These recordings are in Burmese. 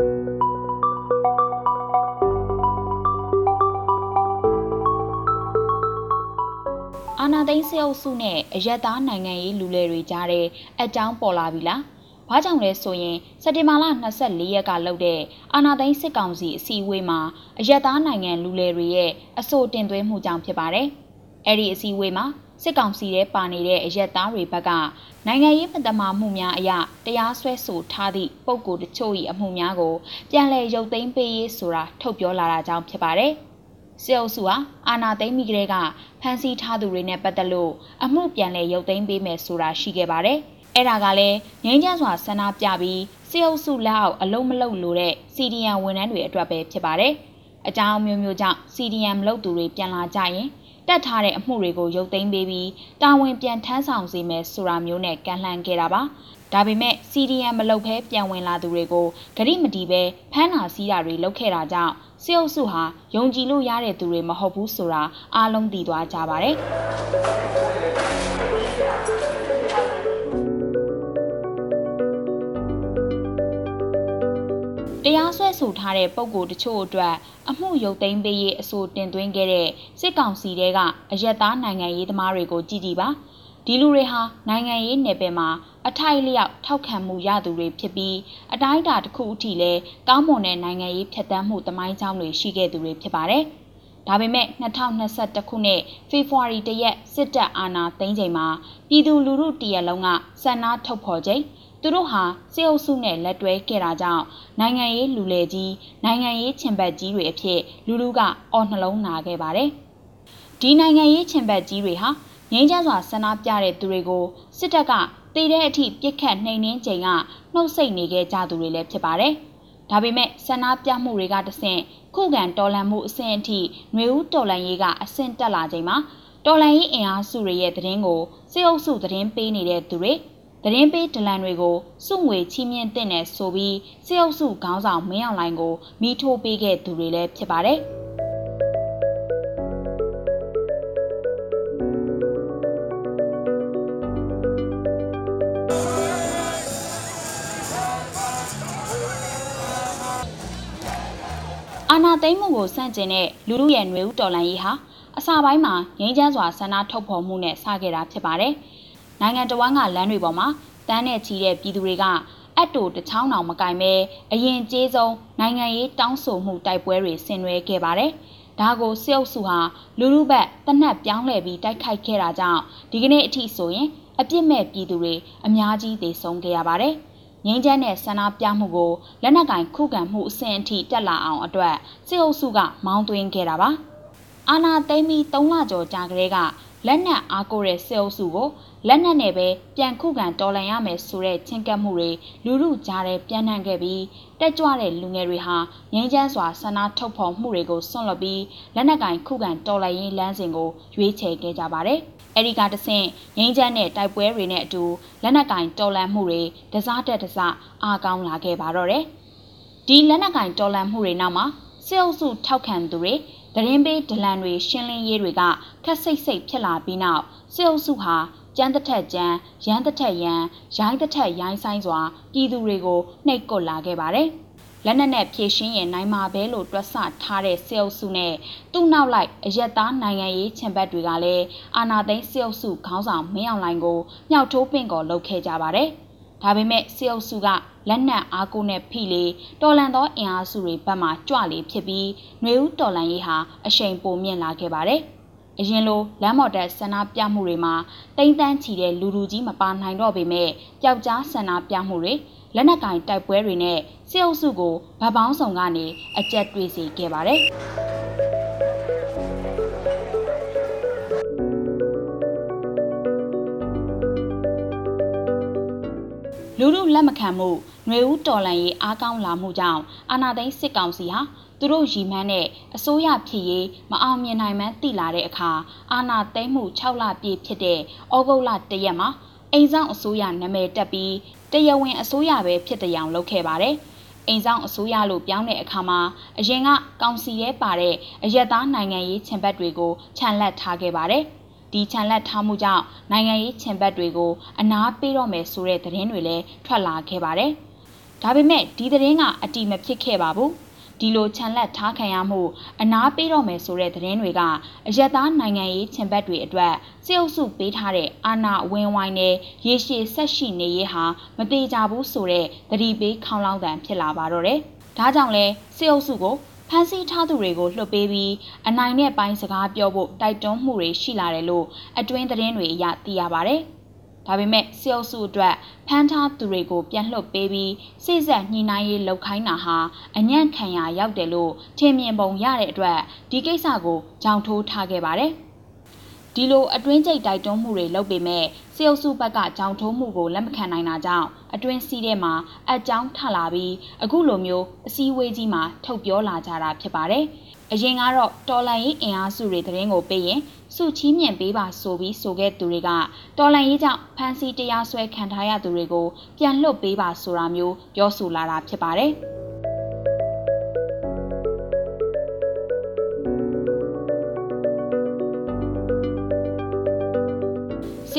အာနာသိန်းစေအုပ်စုနဲ့အရက်သားနိုင်ငံရေးလူလဲတွေကြားတဲ့အကြောင်းပေါ်လာပြီလား။ဘာကြောင့်လဲဆိုရင်စက်တင်ဘာလ24ရက်ကလုပ်တဲ့အာနာသိန်းစစ်ကောင်စီအစည်းအဝေးမှာအရက်သားနိုင်ငံလူလဲတွေရဲ့အဆိုတင်သွင်းမှုကြောင့်ဖြစ်ပါတယ်။အဲ့ဒီအစည်းအဝေးမှာ စစ်ကောင်စီရဲ့ပါနေတဲ့အရက်သားတွေဘက်ကနိုင်ငံရေးပတ်သက်မှုများအရတရားစွဲဆိုထားသည့်ပုံကိုယ်တချို့၏အမှုများကိုပြန်လည်ရုပ်သိမ်းပေးရေးဆိုတာထုတ်ပြောလာတာကြောင့်ဖြစ်ပါတယ်။စစ်အုပ်စုဟာအာဏာသိမ်းပြီးကတည်းကဖမ်းဆီးထားသူတွေနဲ့ပတ်သက်လို့အမှုပြန်လည်ရုပ်သိမ်းပေးမယ်ဆိုတာရှိခဲ့ပါတယ်။အဲ့ဒါကလည်းငြိမ်းချမ်းစွာဆန္ဒပြပြီးစစ်အုပ်စုလက်အောက်အလုံးမလုံးလို့တဲ့ CDN ဝန်ထမ်းတွေအတွက်ပဲဖြစ်ပါတယ်။အကြောင်းမျိုးမျိုးကြောင့် CDN မလုပ်သူတွေပြန်လာကြရင် တက်ထားတဲ့အမှုတွေကိုရုပ်သိမ်းပေးပြီးတာဝန်ပြန်ထမ်းဆောင်စေမယ်ဆိုတာမျိုးနဲ့ကန်လှန်ခဲ့တာပါ။ဒါပေမဲ့ CDM မလုပ်ဘဲပြန်ဝင်လာသူတွေကိုဂရိမတီပဲဖမ်းနာစီးတာတွေလုပ်ခဲ့တာကြောင့်စစ်အုပ်စုဟာယုံကြည်လို့ရတဲ့သူတွေမဟုတ်ဘူးဆိုတာအားလုံးသိသွားကြပါတယ်။ တရားစွဲဆိုထားတဲ့ပုံကိုတချို့အတွက်အမှုရုပ်သိမ်းပေးရေးအဆိုတင်သွင်းခဲ့တဲ့စစ်ကောင်စီတဲကအယက်သားနိုင်ငံရေးသမားတွေကိုကြည်ကြည်ပါဒီလူတွေဟာနိုင်ငံရေးနယ်ပယ်မှာအထိုက်လျောက်ထောက်ခံမှုရသူတွေဖြစ်ပြီးအတိုင်းအတာတစ်ခုအထိလဲကောင်းမွန်တဲ့နိုင်ငံရေးဖြတ်တန်းမှုတမိုင်းကြောင်းတွေရှိခဲ့သူတွေဖြစ်ပါတယ်။ဒါပေမဲ့2021ခုနှစ်ဖေဖော်ဝါရီတရက်စစ်တပ်အာဏာသိမ်းချိန်မှာပြည်သူလူထုတရက်လုံးကစံနာထုတ်ဖော်ချိန် သူတို့ဟာစစ်အုပ်စုနဲ့လက်တွဲခဲ့တာကြောင့်နိုင်ငံရေးလူလေကြီးနိုင်ငံရေးချင်ဘက်ကြီးတွေအဖြစ်လူလူကအော်နှလုံးနာခဲ့ပါတယ်။ဒီနိုင်ငံရေးချင်ဘက်ကြီးတွေဟာငိမ့်ချစွာဆန္ဒပြတဲ့သူတွေကိုစစ်တပ်ကတည်တဲ့အထိပြစ်ခတ်နှိမ်နင်းချိန်ကနှုတ်ဆက်နေခဲ့ကြသူတွေလည်းဖြစ်ပါတယ်။ဒါပေမဲ့ဆန္ဒပြမှုတွေကတဆင့်ခုခံတော်လှန်မှုအဆင့်အထိຫນွေဦးတော်လှန်ရေးကအဆင့်တက်လာချိန်မှာတော်လှန်ရေးအင်အားစုတွေရဲ့သတင်းကိုစစ်အုပ်စုသတင်းပေးနေတဲ့သူတွေ သတင်းပေးဒလန်တွေကိုစုငွေချီးမြှင့်တဲ့နဲ့ဆိုပြီးစစ်အုပ်စုခေါင်းဆောင်မင်းအောင်လှိုင်ကိုမိထိုးပေးခဲ့သူတွေလည်းဖြစ်ပါတယ်။အာနာသိမ့်မှုကိုစန့်ကျင်တဲ့လူလူရဲ့ຫນွေဦးတော်လန်ရေးဟာအစာပိုင်းမှာငိမ့်ချမ်းစွာဆန္ဒထုတ်ဖော်မှုနဲ့စခဲ့တာဖြစ်ပါတယ်။ နိုင်ငံတော်ဝန်ကလမ်းတွေပေါ်မှာတန်းနဲ့ချီတဲ့ပြည်သူတွေကအတ်တူတချောင်းတောင်မကင်ပဲအရင်ကျေးဆုံးနိုင်ငံရေးတောင်းဆိုမှုတိုက်ပွဲတွေဆင်နွှဲခဲ့ပါတယ်။ဒါကိုစစ်အုပ်စုဟာလူလူဘက်တနက်ပြောင်းလဲပြီးတိုက်ခိုက်ခဲ့တာကြောင့်ဒီကနေ့အထိဆိုရင်အပြစ်မဲ့ပြည်သူတွေအများကြီးသေဆုံးခဲ့ရပါတယ်။ငင်းချမ်းတဲ့ဆန္ဒပြမှုကိုလက်နက်ကင်ခုခံမှုအဆင့်အထိတက်လာအောင်အတွက်စစ်အုပ်စုကမောင်းသွင်းခဲ့တာပါအာနာသိမ့်ပြီး3လကျော်ကြာကလေးက လက်နက်အားကိုးတဲ့စစ်အုပ်စုကိုလက်နက်နဲ့ပဲပြန်ခုခံတော်လှန်ရမယ်ဆိုတဲ့ချင်းကပ်မှုတွေလူလူကြားထဲပြန့်နှံ့ခဲ့ပြီးတက်ကြွတဲ့လူငယ်တွေဟာငြိမ်းချမ်းစွာဆန္ဒထုတ်ဖော်မှုတွေကိုဆွန့်လွတ်ပြီးလက်နက်ကင်ခုခံတော်လှန်ရေးလမ်းစဉ်ကိုရွေးချယ်ခဲ့ကြပါတယ်။အဲဒီကတဆင့်ငိမ့်ချမ်းတဲ့တိုက်ပွဲတွေနဲ့အတူလက်နက်ကင်တော်လန်မှုတွေတစားတက်တစားအားကောင်းလာခဲ့ပါတော့တယ်။ဒီလက်နက်ကင်တော်လန်မှုတွေနောက်မှာစစ်အုပ်စုထောက်ခံသူတွေ သတင်းပေးဒလန်တွေရှင်းလင်းရေးတွေကခက်စိတ်စိတ်ဖြစ်လာပြီးနောက်စစ်အုပ်စုဟာကျန်းတစ်ထက်ကျန်းရမ်းတစ်ထက်ရမ်းရိုင်းတစ်ထက်ရိုင်းဆိုင်စွာပြည်သူတွေကိုနှိပ်ကွပ်လာခဲ့ပါတယ်။လက်နက်နဲ့ဖြည့်ရှင်းရင်နိုင်မှာပဲလို့တွက်ဆထားတဲ့စစ်အုပ်စုနဲ့သူ့နောက်လိုက်အရက်သားနိုင်ငံရေးချန်ဘတ်တွေကလည်းအာဏာသိမ်းစစ်အုပ်စုခေါင်းဆောင်မင်းအောင်လှိုင်ကိုမြောက်ထိုးပင့်ကော်လုပ်ခဲ့ကြပါတယ်။ ဒါပေမဲ့စစ်အုပ်စုကလက်နက်အားကိုနဲ့ဖိလေတော်လန်သောအင်အားစုတွေဘက်မှကြွလေဖြစ်ပြီးຫນွေဦးတော်လန်ရေးဟာအရှိန်ပိုမြင့်လာခဲ့ပါတယ်။အရင်လိုလမ်းမော်တက်ဆန္ဒပြမှုတွေမှာတိမ့်တန်းချီတဲ့လူလူကြီးမပါနိုင်တော့ပေမဲ့ပျောက်ကြားဆန္ဒပြမှုတွေလက်နက်ကင်တိုက်ပွဲတွေနဲ့စစ်အုပ်စုကိုဗတ်ပေါင်းဆောင်ကနေအကြက်တွေးစေခဲ့ပါတယ်။ လူလူလက်မခံမှုຫນွေဦးတော်လန်ရေးအားကောင်းလာမှုကြောင့်အာနာသိန်းစစ်ကောင်စီဟာသူတို့ရည်မှန်းတဲ့အစိုးရဖြစ်ရေးမအောင်မြင်နိုင်မှန်းသိလာတဲ့အခါအာနာသိန်းမှု6လပြည့်ဖြစ်တဲ့ဩဂုတ်လ1ရက်မှာအိမ်ဆောင်အစိုးရနာမည်တက်ပြီးတရားဝင်အစိုးရပဲဖြစ်တဲ့အောင်လုပ်ခဲ့ပါတယ်။အိမ်ဆောင်အစိုးရလို့ပြောင်းတဲ့အခါမှာအရင်ကကောင်စီရဲပါတဲ့အရက်သားနိုင်ငံရေးချန်ဘတ်တွေကိုခြံလက်ထားခဲ့ပါတယ်။ ဒီခြံလက်ထားမှုကြောင့်နိုင်ငံရေးချန်ဘတ်တွေကိုအနားပေးတော့မယ်ဆိုတဲ့သတင်းတွေလည်းထွက်လာခဲ့ပါတယ်။ဒါပေမဲ့ဒီသတင်းကအတီမဖြစ်ခဲ့ပါဘူးဒီလိုခြံလက်ထားခံရမှုအနာပေးတော့မယ်ဆိုတဲ့သတင်းတွေကအယက်သားနိုင်ငံရေးချင်ဘက်တွေအတွက်စေအုပ်စုပေးထားတဲ့အာဏာဝင်းဝိုင်းနဲ့ရေရှည်ဆက်ရှိနေရေးဟာမသေးကြဘူးဆိုတဲ့သတိပေးခေါင်းလောင်းတန်ဖြစ်လာပါတော့တယ်။ဒါကြောင့်လဲစေအုပ်စုကို ဖမ်းဆီးထားသူတွေကိုလွှတ်ပေးပြီးအနိုင်နဲ့ပိုင်းစကားပြောဖို့တိုက်တွန်းမှုတွေရှိလာတယ်လို့အတွင်းသတင်းတွေအရသိရပါဗျ။ဒါပေမဲ့စေအုပ်စုအတွက်ဖမ်းထားသူတွေကိုပြန်လွှတ်ပေးပြီးစိတ်ဆက်ညှိနှိုင်းရေးလုပ်ခိုင်းတာဟာအညံ့ခံရရောက်တယ်လို့ထင်မြင်ပုံရတဲ့အတွက်ဒီကိစ္စကိုကြောင်ထိုးထားခဲ့ပါတယ်။ ဒီလိုအတွင်းကျိတ်တိုက်တွန်းမှုတွေလုပ်ပေမဲ့စေအုပ်စုဘက်ကကြောင်ထိုးမှုကိုလက်မခံနိုင်တာကြောင့်အတွင်းစီးထဲမှာအကြောင်းထလာပြီးအခုလိုမျိုးအစည်းအဝေးကြီးမှာထုတ်ပြောလာကြတာဖြစ်ပါတယ်။အရင်ကတော့တော်လန်ရေးအင်အားစုတွေသတင်းကိုပေးရင်စုချီးမြှင့်ပေးပါဆိုပြီးဆိုခဲ့သူတွေကတော်လန်ရေးကြောင့်ဖမ်းဆီးတရားစွဲခံထားရသူတွေကိုပြန်လွတ်ပေးပါဆိုတာမျိုးပြောဆိုလာတာဖြစ်ပါတယ်။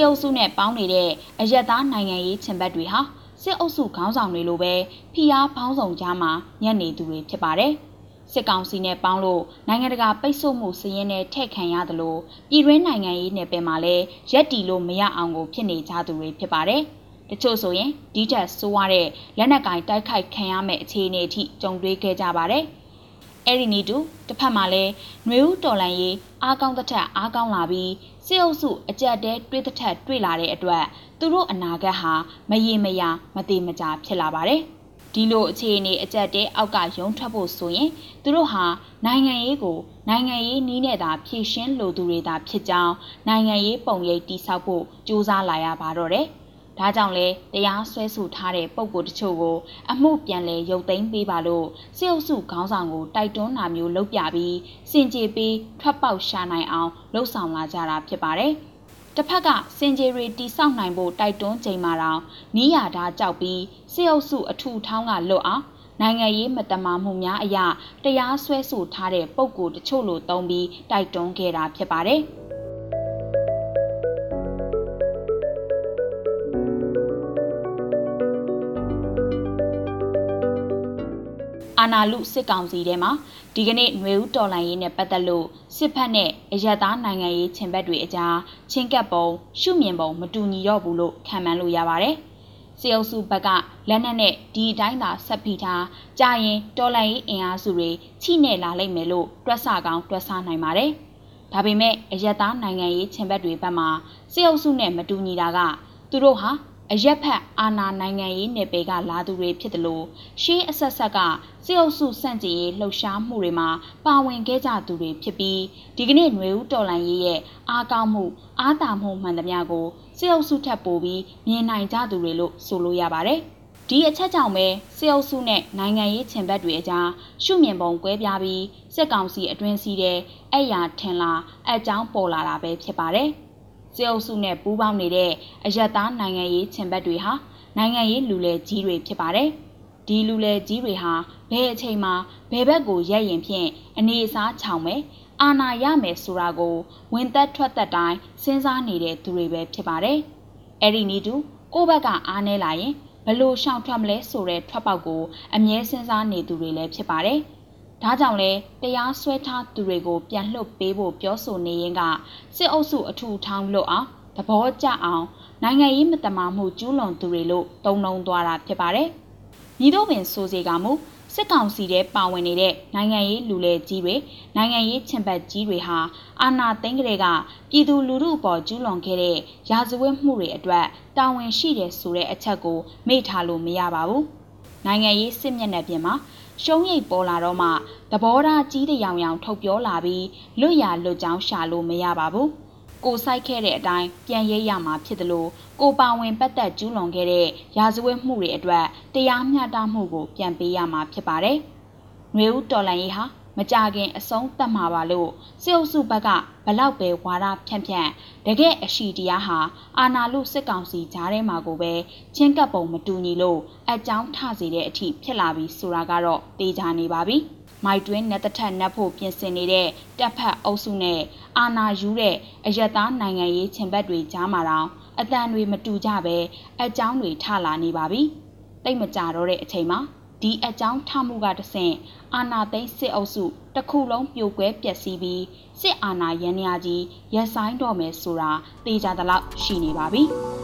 စစ်အုပ်စုနဲ့ပေါင်းနေတဲ့အယက်သားနိုင်ငံရေးချင်ဘက်တွေဟာစစ်အုပ်စုခေါင်းဆောင်တွေလိုပဲဖိအားပေါင်းဆောင်ကြားမှာညံ့နေသူတွေဖြစ်ပါတယ်။စစ်ကောင်စီနဲ့ပေါင်းလို့နိုင်ငံတကာပိတ်ဆို့မှုစည်ရင်းနဲ့ထည့်ခံရသလိုပြည်တွင်းနိုင်ငံရေးနယ်ပယ်မှာလည်းရက်တီလို့မရအောင်ကိုဖြစ်နေကြသူတွေဖြစ်ပါတယ်။တချို့ဆိုရင်ဒီထက်ဆိုးရတဲ့လက်နက်ကင်တိုက်ခိုက်ခံရမယ့်အခြေအနေအထိကြုံတွေ့ခဲ့ကြပါတယ်။အဲ့ဒီနီတူတစ်ဖက်မှာလည်းຫນွေဦးတော်လန်ရေးအားကောင်းတဲ့ထက်အားကောင်းလာပြီး စစ်အုပ်စုအကြက်တဲတွေးတဲ့ထက်တွေးလာတဲ့အတွက်သူတို့အနာဂတ်ဟာမရေမရာမသေးမကြဖြစ်လာပါတယ်။ဒီလိုအခြေအနေအကြက်တဲအောက်ကရုံထွက်ဖို့ဆိုရင်သူတို့ဟာနိုင်ငံရေးကိုနိုင်ငံရေးနည်းနဲ့သာဖြည့်ရှင်းလိုသူတွေသာဖြစ်ကြောင်းနိုင်ငံရေးပုံရိပ်တိဆောက်ဖို့ကြိုးစားလာရပါတော့တယ်။ ဒါကြောင့်လဲတရားစွဲဆိုထားတဲ့ပုံကိုတချို့ကို အမှုပြန်လဲရုပ်သိမ်းပေးပါလို့စစ်အုပ်စုခေါင်းဆောင်ကိုတိုက်တွန်းတာမျိုးလုပ်ပြပြီးစင်ကြေပြီးထွက်ပေါက်ရှာနိုင်အောင်လှုံ့ဆော်လာကြတာဖြစ်ပါတယ်။တစ်ဖက်ကစင်ဂျီရီတီဆောက်နိုင်ဖို့တိုက်တွန်းချိန်မှာတောင်နီးရတာကြောက်ပြီးစစ်အုပ်စုအထူထောင်းကလွတ်အောင်နိုင်ငံရေးမတမာမှုများအရာတရားစွဲဆိုထားတဲ့ပုံကိုတချို့လိုသုံးပြီးတိုက်တွန်းခဲ့တာဖြစ်ပါတယ်။ နာလူစစ်ကောင်စီထဲမှာဒီကနေ့ຫນွေဦးတော်လှန်ရေးနဲ့ပတ်သက်လို့စစ်ဖက်နဲ့အရသားနိုင်ငံရေးချင်ဘက်တွေအကြားချင်းကပ်ပုံရှုမြင်ပုံမတူညီတော့ဘူးလို့ခံမှန်းလို့ရပါတယ်။စေအုပ်စုဘက်ကလက်နက်နဲ့ဒီအတိုင်းသာဆက်ဖိထားကြာရင်တော်လှန်ရေးအင်အားစုတွေချိနဲ့လာလိမ့်မယ်လို့တွက်ဆကောင်းတွက်ဆနိုင်ပါတယ်။ဒါပေမဲ့အရသားနိုင်ငံရေးချင်ဘက်တွေဘက်မှာစေအုပ်စုနဲ့မတူညီတာကသူတို့ဟာ အရက်ဖက်အာနာနိုင်ငံရေးနယ်ပယ်ကလာသူတွေဖြစ်တယ်လို့ရှေးအဆက်ဆက်ကစစ်အုပ်စုစန့်ကျင်ရေးလှုပ်ရှားမှုတွေမှာပါဝင်ခဲ့ကြသူတွေဖြစ်ပြီးဒီကနေ့ຫນွေဦးတော်လှန်ရေးရဲ့အားကောင်းမှုအားသာမှုမှန်သမျှကိုစစ်အုပ်စုထပ်ပို့ပြီးမြင်နိုင်ကြသူတွေလို့ဆိုလို့ရပါတယ်။ဒီအချက်ကြောင့်ပဲစစ်အုပ်စုနဲ့နိုင်ငံရေးချင်ဘက်တွေအကြားရှုမြင်ပုံကွဲပြားပြီးစစ်ကောင်စီအတွင်းစီးတဲ့အရာထင်လာအကြောင်းပေါ်လာတာပဲဖြစ်ပါတယ်။ စစ်အုပ်စုနဲ့ပူးပေါင်းနေတဲ့အယက်သားနိုင်ငံရေးချင်ဘက်တွေဟာနိုင်ငံရေးလူလဲကြီးတွေဖြစ်ပါတယ်။ဒီလူလဲကြီးတွေဟာဘယ်အချိန်မှာဘယ်ဘက်ကိုရက်ရင်ဖြင့်အနေအစားချောင်မယ်အာနာရမယ်ဆိုတာကိုဝင်သက်ထွက်သက်တိုင်းစဉ်းစားနေတဲ့သူတွေပဲဖြစ်ပါတယ်။အဲ့ဒီနီတူကိုယ့်ဘက်ကအားနေလာရင်ဘလို့ရှောင်ထွက်မလဲဆိုတဲ့ထွက်ပေါက်ကိုအမြဲစဉ်းစားနေသူတွေလည်းဖြစ်ပါတယ်။ ဒါကြောင့်လဲတရားစွဲထားသူတွေကိုပြန်လွှတ်ပေးဖို့ပြောဆိုနေရင်ကစစ်အုပ်စုအထူထောင်းလွတ်အောင်သဘောကျအောင်နိုင်ငံရေးမတမာမှုကျူးလွန်သူတွေလို့တုံ့နှုံသွားတာဖြစ်ပါတယ်။ညီတို့ပင်ဆိုစေကမူစစ်ကောင်စီတဲ့ပါဝင်နေတဲ့နိုင်ငံရေးလူလဲကြီးတွေနိုင်ငံရေးချင်ပတ်ကြီးတွေဟာအာဏာသိမ်းကလေးကပြည်သူလူထုအပေါ်ကျူးလွန်ခဲ့တဲ့ရာဇဝတ်မှုတွေအတွက်တာဝန်ရှိတယ်ဆိုတဲ့အချက်ကိုမေ့ထားလို့မရပါဘူး။နိုင်ငံရေးစစ်မျက်နှာပြင်မှာ ရှုံးရိပ်ပေါ်လာတော့မှသဘောထားကြီးတဲ့ရောင်ရောင်ထုတ်ပြောလာပြီးလွတ်ရလွတ်ကြောင်းရှာလို့မရပါဘူးကိုဆိုင်ခဲ့တဲ့အတိုင်းပြန်ရိပ်ရမှာဖြစ်တယ်လို့ကိုပါဝင်ပတ်သက်ကျူးလွန်ခဲ့တဲ့ရာဇဝတ်မှုတွေအတွက်တရားမျှတမှုကိုပြန်ပေးရမှာဖြစ်ပါတယ်။ຫນွေဦးတော်လန်ရေးဟာ မကြခင်အဆုံးသတ်မှာပါလို့စစ်အုပ်စုဘက်ကဘလောက်ပဲဝါဒဖြန့်ဖြန့်တကယ်အရှိတရားဟာအာနာလူစစ်ကောင်စီကြားထဲမှာကိုပဲချင်းကပ်ပုံမတူညီလို့အကြောင်းထစေတဲ့အထိဖြစ်လာပြီးဆိုတာကတော့တေးကြနေပါပြီ။မိုက်တွင်းနဲ့တထက်နှက်ဖို့ပြင်ဆင်နေတဲ့တပ်ဖက်အုပ်စုနဲ့အာနာယူတဲ့အယက်သားနိုင်ငံရေးချင်ဘက်တွေကြားမှာတော့အတန်တွေမတူကြပဲအကြောင်းတွေထလာနေပါပြီ။တိတ်မကြတော့တဲ့အချိန်မှာ ဒီအကြောင်းထမှုကတဆင့်အာနာသိန်းစစ်အုပ်စုတစ်ခုလုံးပြိုကွဲပျက်စီးပြီးစစ်အာဏာရန်ရာကြီးရက်ဆိုင်တော့မယ်ဆိုတာသိကြသလောက်ရှိနေပါပြီ။